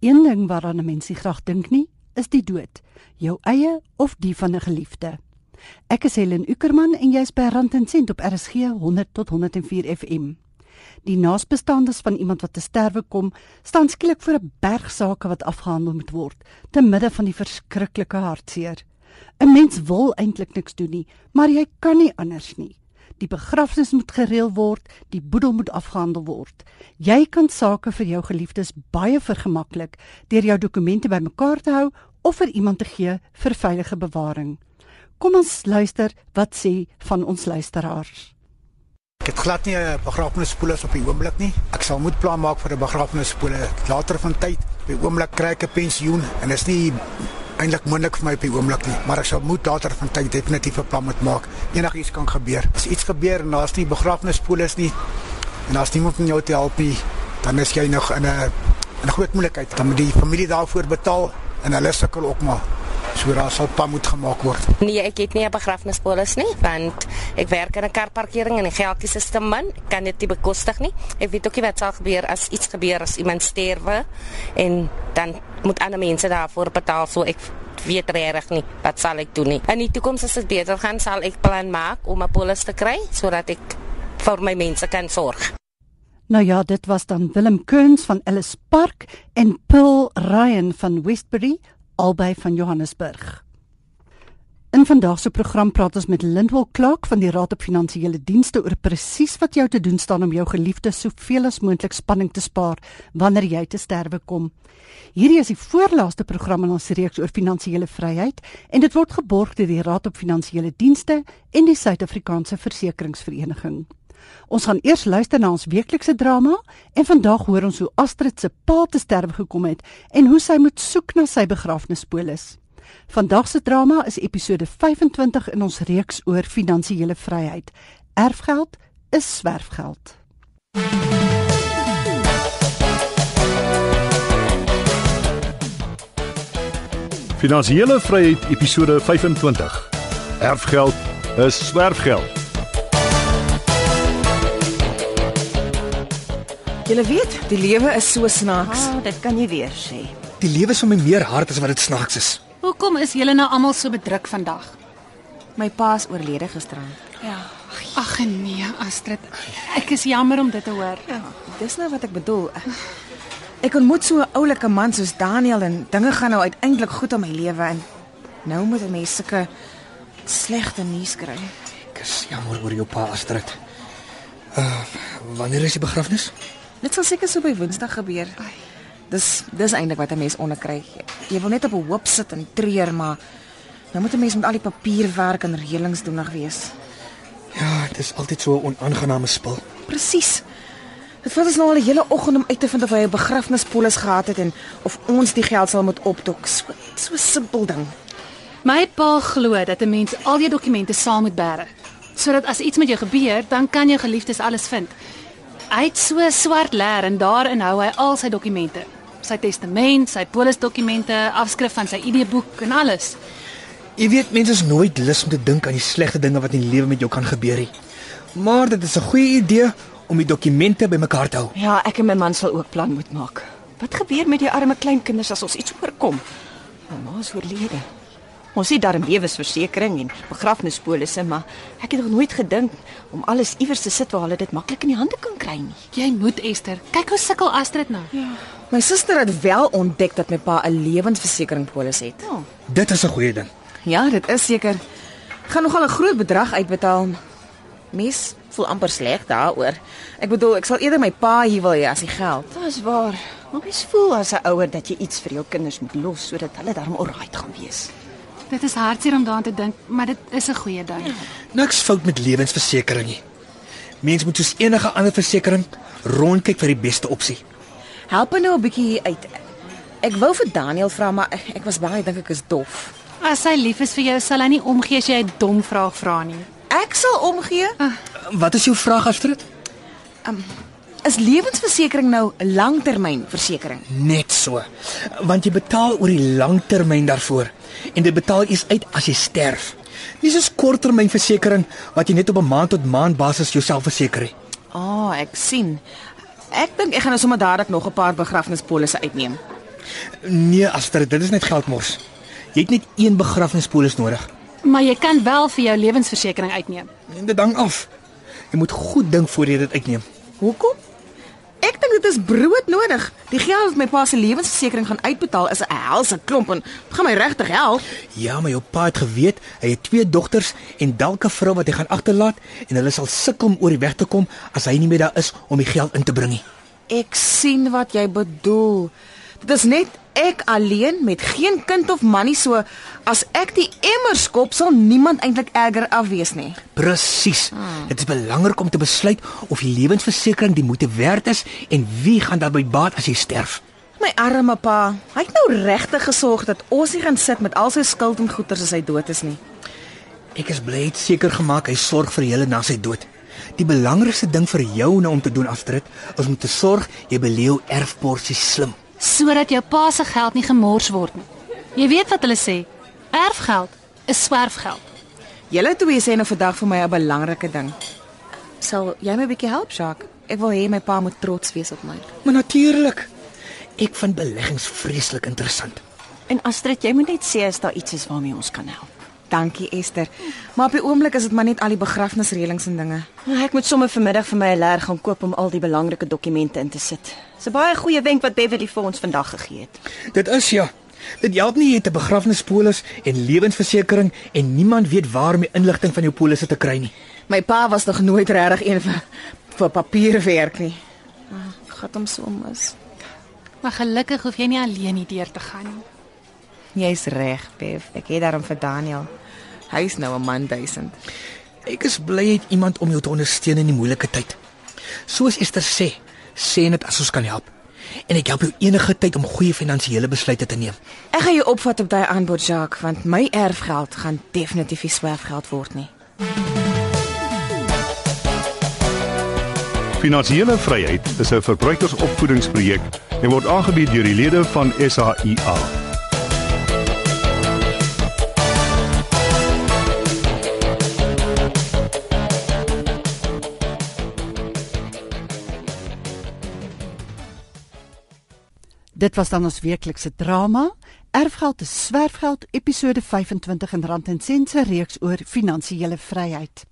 Een ding waaraan 'n mens nie graag dink nie, is die dood, jou eie of die van 'n geliefde. Ek is Helen Ukerman en jy's by Rand en Sent op RSG 100 tot 104 FM. Die naasbestaandes van iemand wat te sterwe kom, staan skielik voor 'n berg sake wat afgehandel moet word, te midde van die verskriklike hartseer. 'n Mens wil eintlik niks doen nie, maar jy kan nie anders nie. Die begrafnis moet gereël word, die boedel moet afgehandel word. Jy kan sake vir jou geliefdes baie vergemaklik deur jou dokumente bymekaar te hou of vir iemand te gee vir veilige bewaring. Kom ons luister wat sê van ons luisteraars. Ek het glad nie 'n begrafnispolis op die oomblik nie. Ek sal moet plan maak vir 'n begrafnispolis later van tyd. Die oomblik kry ek 'n pensioen en is nie eintlik moontlik vir my op die oomblik nie, maar ek sal moet later van tyd definitief 'n plan moet maak. Enigiets kan gebeur. As iets gebeur en daar's nie begrafnispolis nie en daar's niemand om jou te help nie, dan is jy nog in 'n 'n groot moeilikheid. Dan moet die familie daarvoor betaal en hulle sukkel ook maar. So daar sal pa moet gemaak word. Nee, ek het nie 'n begrafnispolis nie, want ek werk in 'n karparkering en die geldjies is te min. Ek kan dit nie bekostig nie. Ek weet ook nie wat sal gebeur as iets gebeur as iemand sterwe en dan moet ander mense daarvoor betaal, so ek weet regtig nie wat sal ek doen nie. In die toekoms as dit beter gaan, sal ek plan maak om 'n polis te kry sodat ek vir my mense kan sorg. Nou ja, dit was dan Willem Kearns van Ellis Park en Paul Ryan van Westbury albei van Johannesburg. In vandag se program praat ons met Lindwel Clark van die Raad op Finansiële Dienste oor presies wat jou te doen staan om jou geliefdes soveel as moontlik spanning te spaar wanneer jy te sterwe kom. Hierdie is die voorlaaste program in ons reeks oor finansiële vryheid en dit word geborg deur die Raad op Finansiële Dienste en die Suid-Afrikaanse Versekeringsvereniging. Ons gaan eers luister na ons weeklikse drama en vandag hoor ons hoe Astrid se pa te sterwe gekom het en hoe sy moet soek na sy begrafnispolis. Vandag se drama is episode 25 in ons reeks oor finansiële vryheid. Erfgeld is swerfgeld. Finansiële vryheid episode 25. Erfgeld is swerfgeld. Jy weet, die lewe is so snaaks. Ah, dit kan jy weer sê. Die lewe is vir my meer hard as wat dit snaaks is. Hoekom is julle nou almal so bedruk vandag? My pa is oorlede gisterand. Ja. Ag nee, Astrid. Ek is jammer om dit te hoor. Ja, dis nou wat ek bedoel. Ek ontmoet so 'n oulike man soos Daniel en dinge gaan nou uiteindelik goed in my lewe en nou moet 'n mens sulke slegte nuus kry. Ek is jammer oor jou pa Astrid. Uh, wanneer is die begrafnis? Dit sal seker so by Woensdag gebeur. Dis dis eintlik wat 'n mens onderkry. Jy wil net op 'n hoop sit en treur, maar nou moet 'n mens met al die papierwerk en reëlings doen nog wees. Ja, dit is altyd so 'n onaangename spul. Presies. Dit vat ons nou al 'n hele oggend om uit te vind of hy 'n begrafnispolis gehad het en of ons die geld sal moet opdok. So so simpel ding. My pa glo dat 'n mens al jou dokumente saam moet bære, sodat as iets met jou gebeur, dan kan jou geliefdes alles vind. Hy het so 'n swart leer en daarin hou hy al sy dokumente. Sy testament, sy polisdokumente, afskrif van sy ID-boek en alles. Jy weet mense is nooit lus om te dink aan die slegte dinge wat in die lewe met jou kan gebeur nie. Maar dit is 'n goeie idee om die dokumente bymekaar te hou. Ja, ek en my man sal ook plan moet maak. Wat gebeur met die arme kleinkinders as ons iets oorkom? Mamma is oorlede. Ons het darm lewensversekering en begrafnispolisse, maar ek het nog nooit gedink om alles iewers te sit waar hulle dit maklik in die hande kan kry nie. Jy moet Esther. Kyk hoe sukkel Astrid nou. Ja. My suster het wel ontdek dat my pa 'n lewensversekering polis het. Oh. Dit is 'n goeie ding. Ja, dit is seker. Gaan nogal 'n groot bedrag uitbetaal. Mes voel amper sleg daaroor. Ek bedoel, ek sal eerder my pa hier wil hê as die geld. Dis waar. Maar mens voel as 'n ouer dat jy iets vir jou kinders moet los sodat hulle daarom alright gaan wees. Dit is hartseer om daaraan te dink, maar dit is 'n goeie ding. Niks fout met lewensversekering nie. Mens moet soos enige ander versekering rondkyk vir die beste opsie. Help my nou 'n bietjie uit. Ek wou vir Daniel vra, maar ek was bang hy dink ek is dof. As hy lief is vir jou, sal hy nie omgee as jy 'n dom vraag vra nie. Ek sal omgee. Ah. Wat is jou vraag Astrid? Um, is lewensversekering nou 'n langtermynversekering? Net so. Want jy betaal oor die langtermyn daarvoor en dit betaal eers uit as jy sterf. Nie soos korttermynversekering wat jy net op 'n maand tot maand basis jouself verseker. Ah, oh, ek sien. Ek dink ek gaan nou sommer dadelik nog 'n paar begrafnispolisse uitneem. Nee, Astrid, dit is net geldmors. Jy het net een begrafnispolis nodig. Maar jy kan wel vir jou lewensversekering uitneem. En dit hang af. Jy moet goed dink voor jy dit uitneem. Hoekom? Ek dink dit is brood nodig. Die geld wat my pa se lewensversekering gaan uitbetaal is 'n helse klomp en dit gaan my regtig help. Ja, maar jou pa het geweet hy het twee dogters en dalk 'n vrou wat hy gaan agterlaat en hulle sal sukkel om oor die weg te kom as hy nie meer daar is om die geld in te bring nie. Ek sien wat jy bedoel. Dit is net ek alleen met geen kind of man nie so as ek die emmer skop sal niemand eintlik erger afwees nie. Presies. Hmm. Dit is belangrik om te besluit of die lewensversekering die moeite werd is en wie gaan daarby baat as jy sterf. My arme pa, hy het nou regtig gesorg dat ons nie gaan sit met al sy skuld en goederes as hy dood is nie. Ek is bly het seker gemaak hy sorg vir julle na sy dood. Die belangrikste ding vir jou nou om te doen Astrid, is om te sorg jy beleeu erfporsie slim sodat jou pa se geld nie gemors word nie. Jy weet wat hulle sê, erfgeld is swerfgeld. Julle twee sê nou vandag vir my 'n belangrike ding. Sal jy my 'n bietjie help, Jacques? Ek wil hê my pa moet trots wees op my. Maar natuurlik. Ek vind beleggings vreeslik interessant. En Astrid, jy moet net sê as daar iets is waarmee ons kan help. Dankie Esther. Maar op die oomblik is dit maar net al die begrafnisreëlings en dinge. Ek moet sommer vanmiddag vir my 'n leer gaan koop om al die belangrike dokumente in te sit. Dis 'n baie goeie wenk wat Beverly vir ons vandag gegee het. Dit is ja. Dit help nie jy het 'n begrafnispolis en lewensversekering en niemand weet waar om die inligting van jou polisse te kry nie. My pa was nog nooit regtig een vir vir papierwerk nie. Ag, gat hom so mis. Maar gelukkig hoef jy nie alleen hierdeur te gaan nie. Jy's reg, Bev. Ek het daarom vir Daniel. Hy's nou 'n man duisend. Ek is bly jy het iemand om jou te ondersteun in die moeilike tyd. Soos Esther sê, sê net as ons kan help. En ek help jou enige tyd om goeie finansiële besluite te neem. Ek gaan jou opvat op daai aanbod, Jacques, want my erfgeld gaan definitief nie swerfgeld word nie. Finansiële vryheid is 'n verbruikersopvoedingsprojek en word aangebied deur die lede van SAIA. Dit was dan ons weeklikse drama, Erfgeld is swerfgeld, episode 25 in Rand en Sense reeks oor finansiële vryheid.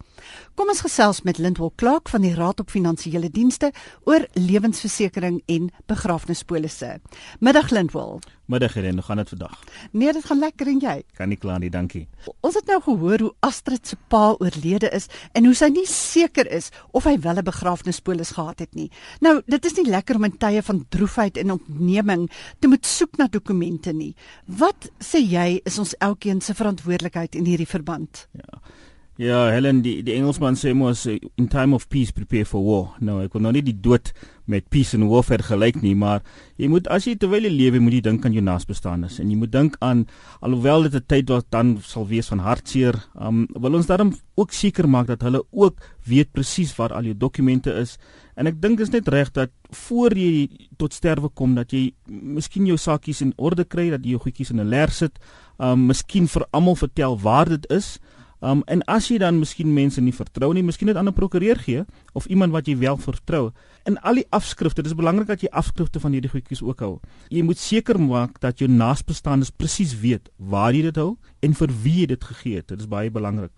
Kom ons gesels met Lindwel Clark van die Raad op Finansiële Dienste oor lewensversekering en begrafnispolisse. Middag Lindwel. Middag Helen, hoe gaan dit vandag? Nee, dit gaan lekker en jy? Kan nie kla nie, dankie. Ons het nou gehoor hoe Astrid se pa oorlede is en hoe sy nie seker is of hy wel 'n begrafnispolis gehad het nie. Nou, dit is nie lekker om in tye van droefheid en ontneming te moet soek na dokumente nie. Wat sê jy is ons elkeen se verantwoordelikheid in hierdie verband? Ja. Ja, Helen, die die Engelsman sê mos eh, in time of peace prepare for war. Nou, ek wil nou nie die dood met peace and war vergelyk nie, maar jy moet as jy terwyl jy lewe moet jy dink aan jou naasbestaanes en jy moet dink aan alhoewel dit 'n tyd wat dan sal wees van hartseer, um, wil ons daarom ook seker maak dat hulle ook weet presies waar al jou dokumente is. En ek dink is net reg dat voor jy tot sterwe kom dat jy miskien jou sakkies in orde kry, dat jy jou goedjies in 'n leer sit, um miskien vir almal vertel waar dit is. Um en as jy dan miskien mense nie vertrou nie, miskien net 'n prokureur gee of iemand wat jy wel vertrou. In al die afskrifte, dis belangrik dat jy afskrifte van hierdie goedjies ook hou. Jy moet seker maak dat jou naasbestaandes presies weet waar jy dit hou en vir wie jy dit gegee het. Dit is baie belangrik.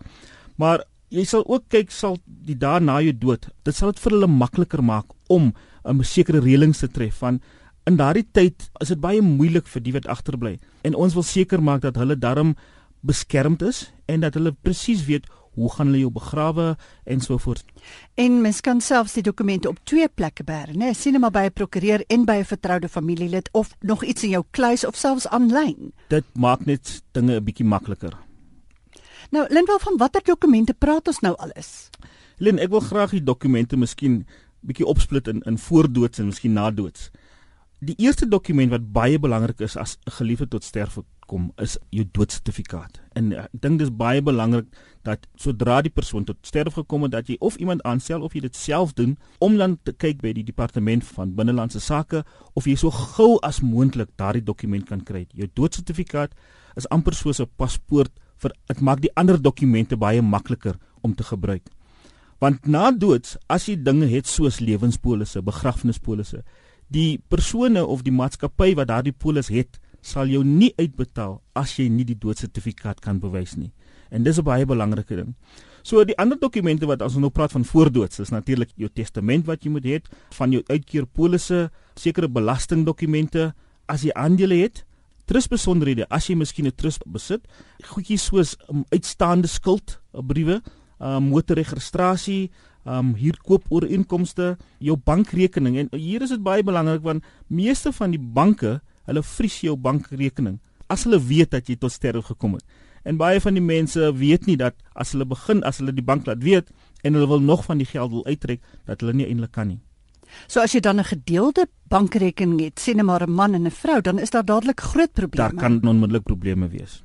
Maar jy sal ook kyk sal die dae na jou dood, dit sal dit vir hulle makliker maak om 'n sekere reëlings te tref van in daardie tyd is dit baie moeilik vir die wat agterbly en ons wil seker maak dat hulle darm beskermd is en dat hulle presies weet hoe gaan hulle jou begrawe en so voort. En mens kan selfs die dokumente op twee plekke bære, né? Sien hom by 'n prokureur en by 'n vertroude familielid of nog iets in jou kluis of selfs aanlyn. Dit maak net dinge 'n bietjie makliker. Nou, Lindwel, van watter dokumente praat ons nou alles? Lin, ek wil graag die dokumente miskien bietjie opsplit in in voordoods en miskien nadoods. Die eerste dokument wat baie belangrik is as 'n geliefde tot sterwe kom is jou doodsertifikaat. En ek dink dis baie belangrik dat sodra die persoon tot sterf gekom het dat jy of iemand aanstel of jy dit self doen om dan te kyk by die departement van binnelandse sake of jy so gou as moontlik daardie dokument kan kry. Jou doodsertifikaat is amper soos 'n paspoort vir dit maak die ander dokumente baie makliker om te gebruik. Want na dood, as jy dinge het soos lewenspolisse, begrafnispolisse, Die persone of die maatskappy wat daardie polis het, sal jou nie uitbetaal as jy nie die doodsertifikaat kan bewys nie. En dis 'n baie belangrike ding. So die ander dokumente wat ons nou praat van voordoods, is natuurlik jou testament wat jy moet hê, van jou uitkeerpolisse, sekere belastingdokumente, as jy aandele het, trustbesonderhede, as jy miskien 'n trust besit, goedjies soos um, uitstaande skuld, uh, briewe, um, motorregistrasie, um huurkoopooreenkomste, jou bankrekening en hier is dit baie belangrik want meeste van die banke, hulle vries jou bankrekening as hulle weet dat jy tot sterwe gekom het. En baie van die mense weet nie dat as hulle begin, as hulle die bank laat weet en hulle wil nog van die geld wil uittrek, dat hulle nie eintlik kan nie. So as jy dan 'n gedeelde bankrekening het, sê net maar 'n man en 'n vrou, dan is daar dadelik groot probleme. Daar kan onmiddellik probleme wees.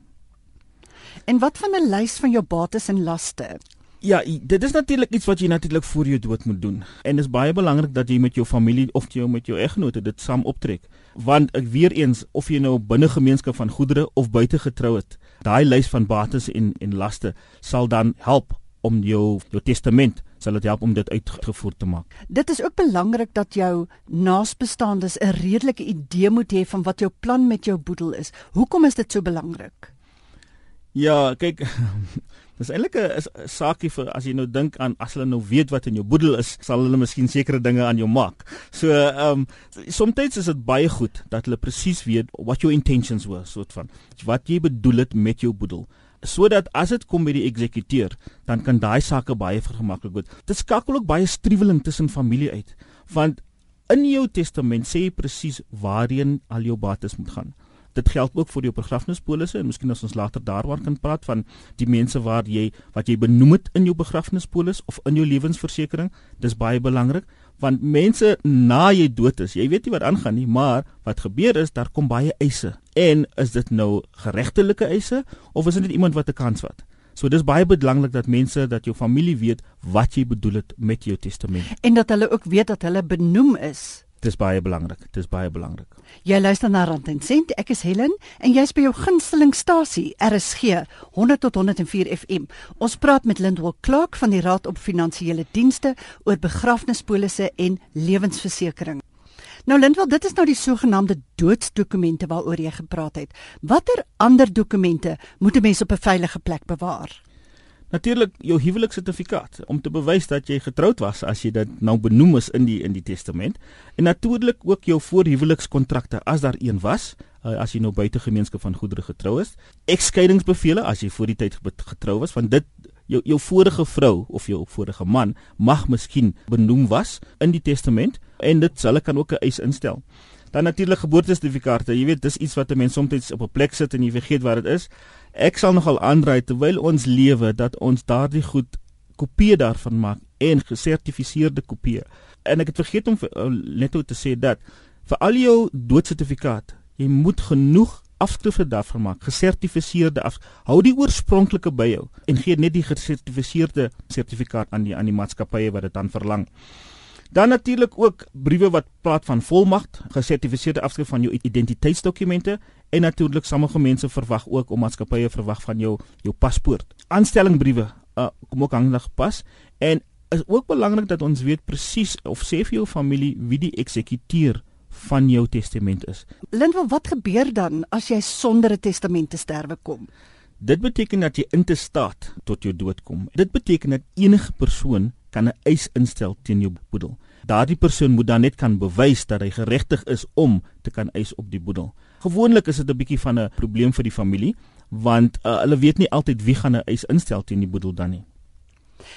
En wat van 'n lys van jou bates en laste? Ja, dit is natuurlik iets wat jy natuurlik voor jou dood moet doen. En dit is baie belangrik dat jy met jou familie of jy met jou eggenote dit saam optrek. Want ek weer eens of jy nou binne gemeenskap van goedere of buite getrou het, daai lys van bates en en laste sal dan help om jou jou testament sal dit help om dit uitgevoer te maak. Dit is ook belangrik dat jou naasbestaandes 'n redelike idee moet hê van wat jou plan met jou boedel is. Hoekom is dit so belangrik? Ja, kyk, dis eintlik 'n saakie vir as jy nou dink aan as hulle nou weet wat in jou boedel is, sal hulle miskien sekere dinge aan jou maak. So, ehm um, soms is dit baie goed dat hulle presies weet what your intentions were, soort van wat jy bedoel het met jou boedel sodat as dit kom by die eksekuteur, dan kan daai sake baie vergemaklik word. Dit skakel ook baie striweling tussen familie uit, want in jou testament sê jy presies waarheen al jou bates moet gaan. Dit geld ook vir jou begrafnispolisse en miskien as ons later daaroor kan praat van die mense waar jy wat jy benoem het in jou begrafnispolis of in jou lewensversekering, dis baie belangrik want mense na jy dood is, jy weet nie wat aangaan nie, maar wat gebeur is daar kom baie eise. En is dit nou geregtelike eise of is dit net iemand wat 'n kans vat? So dis baie belangrik dat mense dat jou familie weet wat jy bedoel het met jou testament. En dat hulle ook weet dat hulle benoem is Dis baie belangrik. Dis baie belangrik. Jy luister na Rand en Sent. Ek is Helen en jy's by jou gunstelingstasie RSG 100 tot 104 FM. Ons praat met Lindwell Clark van die Raad op Finansiële Dienste oor begrafnispolisse en lewensversekering. Nou Lindwell, dit is nou die sogenaamde doodsdokumente waaroor jy gepraat het. Watter ander dokumente moet 'n mens op 'n veilige plek bewaar? Natuurlik jou huweliksertifikaat om te bewys dat jy getroud was as jy dit nou benoem is in die in die testament en natuurlik ook jou voorhuwelikskontrakte as daar een was uh, as jy nou buite gemeenskap van goedere getrou is ekskeidingsbevele as jy voor die tyd getrou was want dit jou jou vorige vrou of jou vorige man mag miskien benoem was in die testament en dit sal kan ook 'n eis instel. Dan natuurlik geboortesertifikate jy weet dis iets wat 'n mens soms op 'n plek sit en jy vergeet wat dit is Ek sal nogal aanraai terwyl ons lewe dat ons daardie goed kopieë daarvan maak en gesertifiseerde kopieë. En ek het vergeet om uh, net te sê dat vir al jou doodsertifikaat, jy moet genoeg afskrifte daarvan maak, gesertifiseerde af. Hou die oorspronklike by jou en gee net die gesertifiseerde sertifikaat aan die aan die maatskappye wat dit dan verlang. Dan natuurlik ook briewe wat praat van volmagt, gesertifiseerde afskrif van jou identiteitsdokumente en natuurlik sommige mense verwag ook om maatskappye verwag van jou jou paspoort. Aanstellingbriewe uh, kom ook handig pas en is ook belangrik dat ons weet presies of sê vir jou familie wie die eksekuteur van jou testament is. Lindwel, wat gebeur dan as jy sonder 'n testament te sterwe kom? Dit beteken dat jy in te staat tot jou dood kom. Dit beteken dat enige persoon kan 'n eis instel teen jou boedel. Daardie persoon moet dan net kan bewys dat hy geregtig is om te kan eis op die boedel. Gewoonlik is dit 'n bietjie van 'n probleem vir die familie want uh, hulle weet nie altyd wie gaan 'n eis instel teen die boedel dan nie.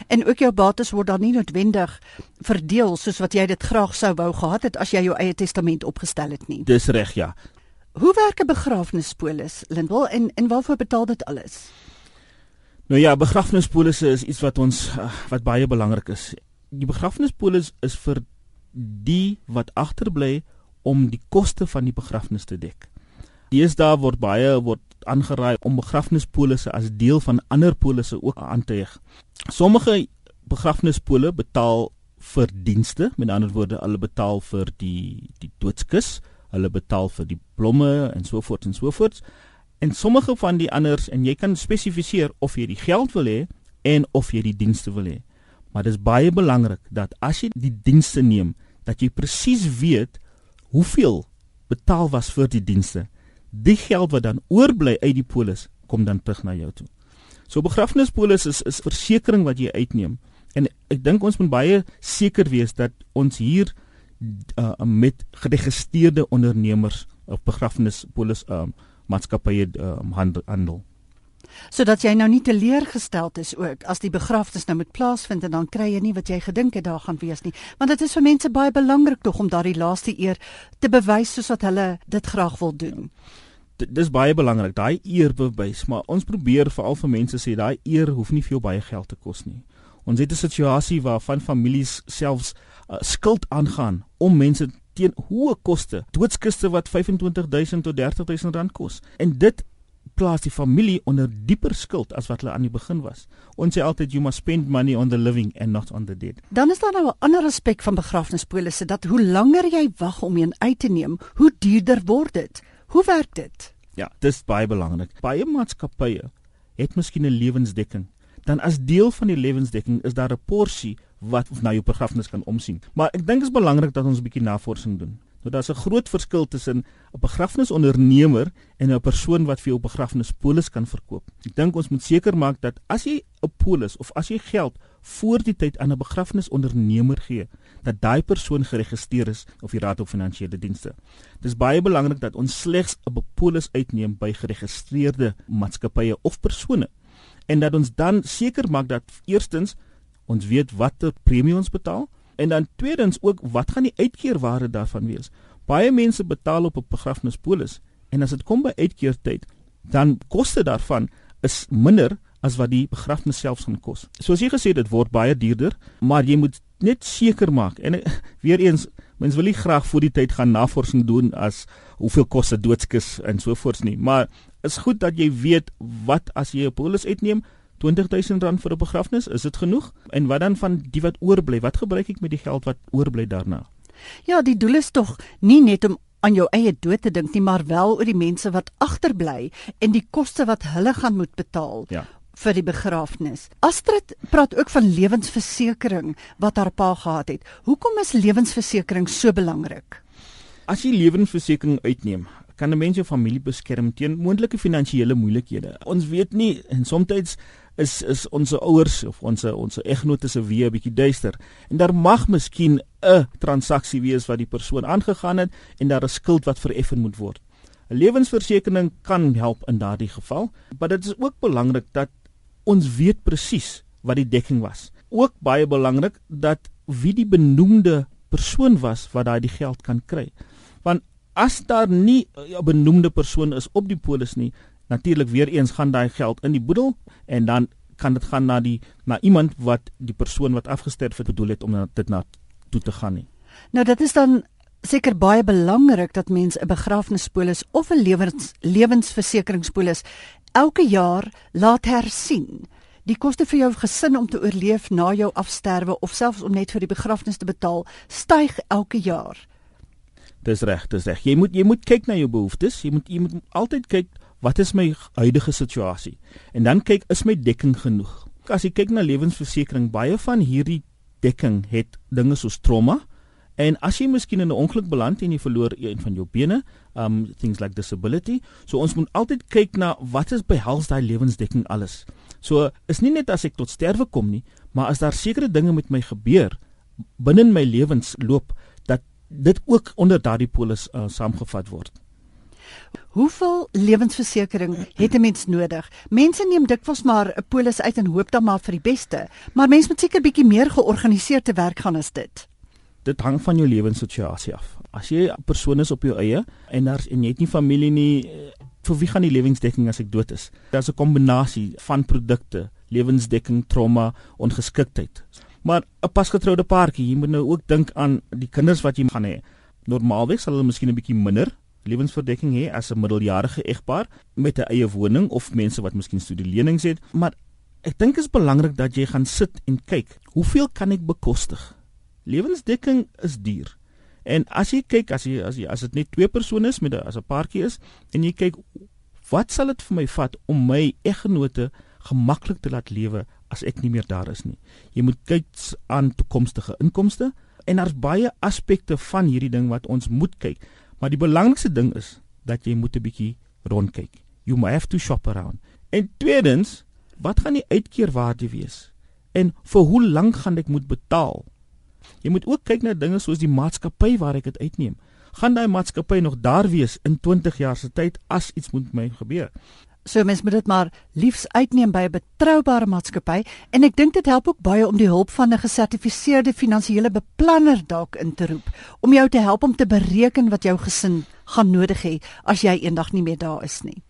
En ook jou bates word dan nie noodwendig verdeel soos wat jy dit graag sou wou gehad het as jy jou eie testament opgestel het nie. Dis reg, ja. Hoe werk 'n begrafnispolis, Lindwel, en en waarvoor betaal dit alles? Nou ja, begrafnispolisse is iets wat ons uh, wat baie belangrik is. Die begrafnispolis is vir die wat agterbly om die koste van die begrafnis te dek. Deesdae word baie word aangeraai om begrafnispolisse as deel van ander polisse ook aan te heg. Sommige begrafnispole betaal vir dienste, met ander woorde, hulle betaal vir die die doodskus, hulle betaal vir die blomme en so voort en so voort. En sommige van die anders en jy kan spesifiseer of jy die geld wil hê en of jy die dienste wil hê. Maar dit is baie belangrik dat as jy die dienste neem, dat jy presies weet hoeveel betaal was vir die dienste. Die geld wat dan oorbly uit die polis kom dan terug na jou toe. So begrafnispolis is is versekerings wat jy uitneem. En ek dink ons moet baie seker wees dat ons hier uh, met geregistreerde ondernemers of begrafnispolis um, maatskappye um, handel sodat jy nou nie teleurgesteld is ook as die begrafnis nou moet plaasvind en dan kry jy nie wat jy gedink het daar gaan wees nie. Want dit is vir mense baie belangrik tog om daardie laaste eer te bewys soos wat hulle dit graag wil doen. Dit is baie belangrik daai eer bewys maar ons probeer veral vir mense sê daai eer hoef nie vir jou baie geld te kos nie. Ons het 'n situasie waar van families selfs uh, skuld aangaan om mense teen hoë koste doodskiste wat 25000 tot 30000 rand kos. En dit plaas die familie onder dieper skuld as wat hulle aan die begin was. Ons sê altyd you must spend money on the living and not on the dead. Dan is daar nou 'n ander aspek van begrafnispolisse dat hoe langer jy wag om een uit te neem, hoe duurder word dit. Hoe werk dit? Ja, dis baie belangrik. Baie maatskappye het miskien 'n lewensdekking. Dan as deel van die lewensdekking is daar 'n porsie wat na jou begrafnis kan omsien. Maar ek dink dit is belangrik dat ons 'n bietjie navorsing doen. Nou daar's 'n groot verskil tussen 'n begrafnisondernemer en 'n persoon wat vir jou begrafnispolis kan verkoop. Ek dink ons moet seker maak dat as jy 'n polis of as jy geld voor die tyd aan 'n begrafnisondernemer gee, dat daai persoon geregistreer is of die Raad op Finansiële Dienste. Dit is baie belangrik dat ons slegs 'n polis uitneem by geregistreerde maatskappye of persone en dat ons dan seker maak dat eerstens ons weet watter premie ons betaal En dan tweedens ook wat gaan die uitkeerwaarde daarvan wees? Baie mense betaal op 'n begrafnispolis en as dit kom by uitkeertyd, dan koste daarvan is minder as wat die begrafnis self gaan kos. Soos jy gesê dit word baie duurder, maar jy moet net seker maak en weer eens mens wil nie graag voor die tyd gaan navorsing doen as hoeveel kos 'n doodskis en so voorts nie, maar is goed dat jy weet wat as jy 'n polis uitneem, 20000 rand vir 'n begrafnis, is dit genoeg? En wat dan van die wat oorbly? Wat gebruik ek met die geld wat oorbly daarna? Ja, die doel is tog nie net om aan jou eie dood te dink nie, maar wel oor die mense wat agterbly en die koste wat hulle gaan moet betaal. Ja vir die begrafnis. Astrid praat ook van lewensversekering wat haar pa gehad het. Hoekom is lewensversekering so belangrik? As jy lewensversekering uitneem, kan 'n mens jou familie beskerm teen moontlike finansiële moeilikhede. Ons weet nie en soms is is ons ouers of ons ons eggenote se weë 'n bietjie duister en daar mag miskien 'n transaksie wees wat die persoon aangegaan het en daar 'n skuld wat vereffen moet word. 'n Lewensversekering kan help in daardie geval, maar dit is ook belangrik dat ons weet presies wat die dekking was. Ook baie belangrik dat wie die benoemde persoon was wat daai die geld kan kry. As daar nie 'n benoemde persoon is op die polis nie, natuurlik weer eens gaan daai geld in die boedel en dan kan dit gaan na die na iemand wat die persoon wat afgesterf het bedoel het om dit na toe te gaan nie. Nou dit is dan seker baie belangrik dat mense 'n begrafnispolis of 'n lewens lewensversekeringspolis elke jaar laat hersien. Die koste vir jou gesin om te oorleef na jou afsterwe of selfs om net vir die begrafnis te betaal, styg elke jaar. Dis reg, dis reg. Jy moet jy moet kyk na jou behoeftes. Jy moet jy moet altyd kyk wat is my huidige situasie en dan kyk is my dekking genoeg. As jy kyk na lewensversekering, baie van hierdie dekking het dinge soos trauma en as jy miskien in 'n ongeluk beland en jy verloor een van jou bene, um things like disability, so ons moet altyd kyk na wat is behels daai lewensdekking alles. So is nie net as ek tot sterwe kom nie, maar as daar sekere dinge met my gebeur binne my lewensloop dit ook onder daardie polis uh, saamgevat word. Hoeveel lewensversekering het 'n mens nodig? Mense neem dikwels maar 'n polis uit en hoop dan maar vir die beste, maar mens moet seker bietjie meer georganiseerd te werk gaan as dit. Dit hang van jou lewenssituasie af. As jy 'n persoon is op jou eie en daar en jy het nie familie nie, eh, vir wie gaan die lewensdekking as ek dood is? Daar's 'n kombinasie van produkte, lewensdekking, trauma, ongeskiktheid. Maar 'n pasgetroude paartjie, jy moet nou ook dink aan die kinders wat jy gaan hê. Normaalweg sal hulle miskien 'n bietjie minder lewensverdekking hê as 'n middeljarige egpaar met 'n eie woning of mense wat miskien studielenings het, maar ek dink dit is belangrik dat jy gaan sit en kyk, hoeveel kan ek bekostig? Lewensdekking is duur. En as jy kyk as jy as jy as dit net twee persone is met 'n as 'n paartjie is en jy kyk wat sal dit vir my vat om my eggenote gemaklik te laat lewe as ek nie meer daar is nie. Jy moet kyk aan toekomstige inkomste, En daar's baie aspekte van hierdie ding wat ons moet kyk. Maar die belangrikste ding is dat jy moet 'n bietjie rondkyk. You might have to shop around. En tweedens, wat gaan die uitkeerwaarde wees? En vir hoe lank gaan ek moet betaal? Jy moet ook kyk na dinge soos die maatskappy waar ek dit uitneem. Gaan daai maatskappy nog daar wees in 20 jaar se tyd as iets moet met my gebeur? So mens moet dit maar liefs uitneem by 'n betroubare maatskappy en ek dink dit help ook baie om die hulp van 'n gesertifiseerde finansiële beplanner dalk in te roep om jou te help om te bereken wat jou gesin gaan nodig hê as jy eendag nie meer daar is nie.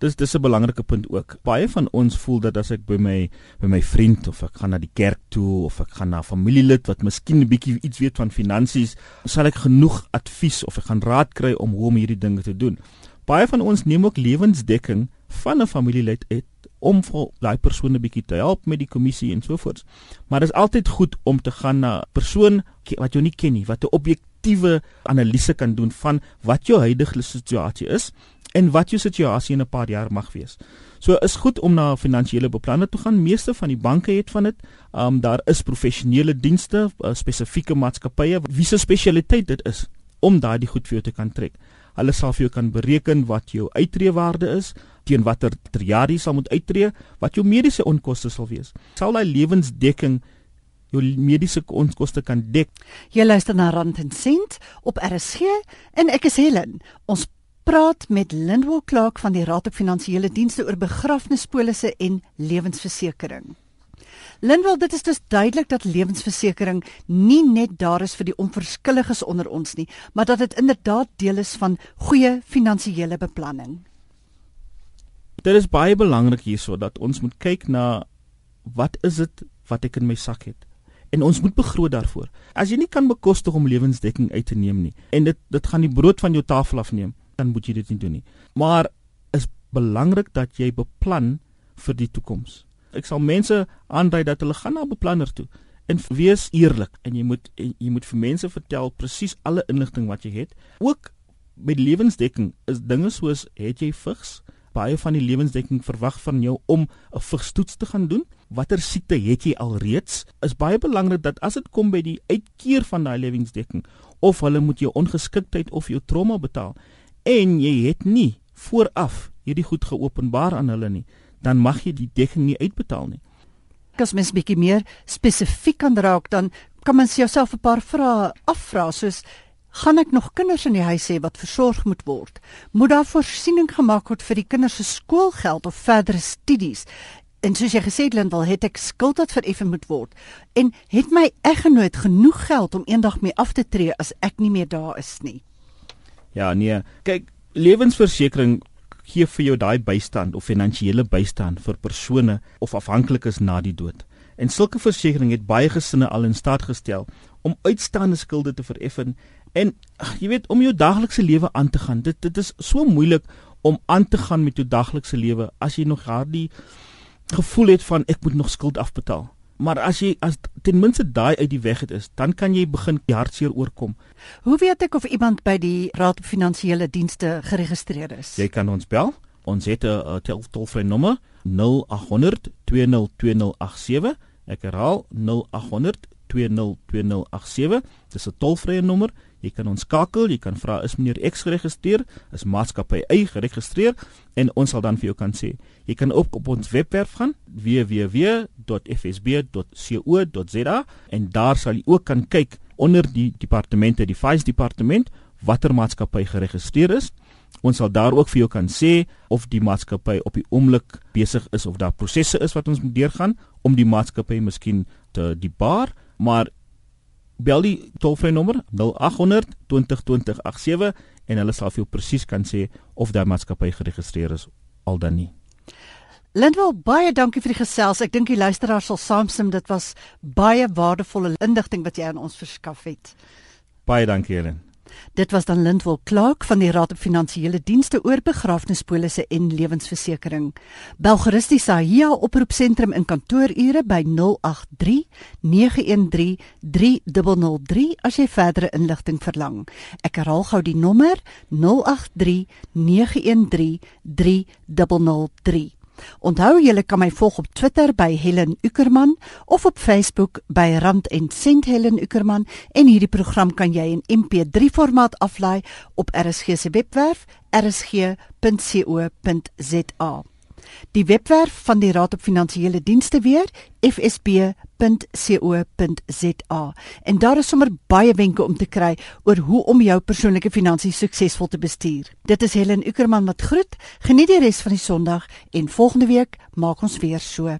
Dis dis 'n belangrike punt ook. Baie van ons voel dat as ek by my by my vriend of ek gaan na die kerk toe of ek gaan na 'n familielid wat miskien 'n bietjie iets weet van finansies, sal ek genoeg advies of ek gaan raad kry om hoe om hierdie dinge te doen. Baie van ons neem ook lewensdekking van 'n familielid uit om vir daai persoon 'n bietjie te help met die kommissie en so voort. Maar dit is altyd goed om te gaan na 'n persoon wat jou nie ken nie, wat 'n objektiewe analise kan doen van wat jou huidige situasie is en wat jou situasie in 'n paar jaar mag wees. So is goed om na 'n finansiële beplanner toe gaan. Meeste van die banke het van dit. Um daar is professionele dienste, uh, spesifieke maatskappye wie se spesialiteit dit is om daardie goed vir jou te kan trek. Hulle sal vir jou kan bereken wat jou uittreewaarde is, teen watter jaar jy sal moet uittreë, wat jou mediese onkoste sal wees. Sal daai lewensdekking jou mediese onkoste kan dek. Jy luister na Rand en Sent op RSG en ek is Helen. Ons praat met Lindwell Clark van die Raad op Finansiële Dienste oor begrafnispolisse en lewensversekering. Lindwell, dit is dus duidelik dat lewensversekering nie net daar is vir die onverskilliges onder ons nie, maar dat dit inderdaad deel is van goeie finansiële beplanning. Dit is baie belangrik hierso dat ons moet kyk na wat is dit wat ek in my sak het? En ons moet begroot daarvoor. As jy nie kan bekostig om lewensdekking uit te neem nie en dit dit gaan die brood van jou tafel afneem, dan moet jy dit nie doen nie. Maar is belangrik dat jy beplan vir die toekoms. Ek sal mense aandui dat hulle gaan na 'n beplanner toe en wees eerlik en jy moet en jy moet vir mense vertel presies alle inligting wat jy het. Ook met lewensdekking is dinge soos het jy vigs? Baie van die lewensdekking verwag van jou om 'n vigstoets te gaan doen. Watter siekte het jy alreeds? Is baie belangrik dat as dit kom by die uitkeer van daai lewensdekking of hulle moet jou ongeskiktheid of jou trauma betaal, en jy het nie vooraf hierdie goed geopenbaar aan hulle nie, dan mag jy die dekking nie uitbetaal nie. As mens bietjie meer spesifiek kan raak, dan kan mens jouself 'n paar vrae afvra soos gaan ek nog kinders in die huis hê wat versorg moet word? Moet daar voorsiening gemaak word vir die kinders se skoolgeld of verdere studies? En soos jy gesê het Lindel, het ek skuld wat vereffen moet word en het my eggenoot genoeg geld om eendag mee af te tree as ek nie meer daar is nie? Ja, nee. Kyk, lewensversekering gee vir jou daai bystand of finansiële bystand vir persone of afhanklikes na die dood. En sulke versekerings het baie gesinne al in staat gestel om uitstaande skulde te vereffen en ach, jy weet om jou daaglikse lewe aan te gaan. Dit dit is so moeilik om aan te gaan met jou daaglikse lewe as jy nog daardie gevoel het van ek moet nog skuld afbetaal. Maar as jy as ten minste daai uit die weg het is, dan kan jy begin hartseer oorkom. Hoe weet ek of iemand by die Raad vir Finansiële Dienste geregistreer is? Jy kan ons bel. Ons het 'n tolvrye nommer 0800 202087. Ek herhaal 0800 202087. Dis 'n tolvrye nommer. Jy kan ons skakel, jy kan vra is meneer X geregistreer, is maatskappy Y geregistreer en ons sal dan vir jou kan sê. Jy kan ook op ons webwerf gaan www.fsb.co.za en daar sal jy ook kan kyk onder die departemente, die Vice departement watter maatskappy geregistreer is. Ons sal daar ook vir jou kan sê of die maatskappy op die oomblik besig is of daar prosesse is wat ons moet deurgaan om die maatskappy miskien te debar, maar bel die tolvrye nommer 0800 202087 en hulle sal vir jou presies kan sê of daai maatskappy geregistreer is al dan nie. Lindwel baie dankie vir die gesels. Ek dink die luisteraars sal saamstem dit was baie waardevolle inligting wat jy aan ons verskaf het. Baie dankie Helen. Dit was dan Lindwel Clark van die Raad op Finansiële Dienste oor begrafnispolisse en lewensversekering. Bel gerus die Sahia oproepsentrum in kantoorure by 083 913 3003 as jy verdere inligting verlang. Ek herhaal gou die nommer 083 913 3003. Onthou julle kan my volg op Twitter by Helen Ukerman of op Facebook by Rand en Sent Helen Ukerman en hierdie program kan jy in MP3 formaat aflaai op RSG se webwerf rsg.co.za. Die webwerf van die Raad op Finansiële Dienste weer fsb.co.za. En daar is sommer baie wenke om te kry oor hoe om jou persoonlike finansies suksesvol te bestuur. Dit is Helen Ukerman wat groet. Geniet die res van die Sondag en volgende week maak ons weer so.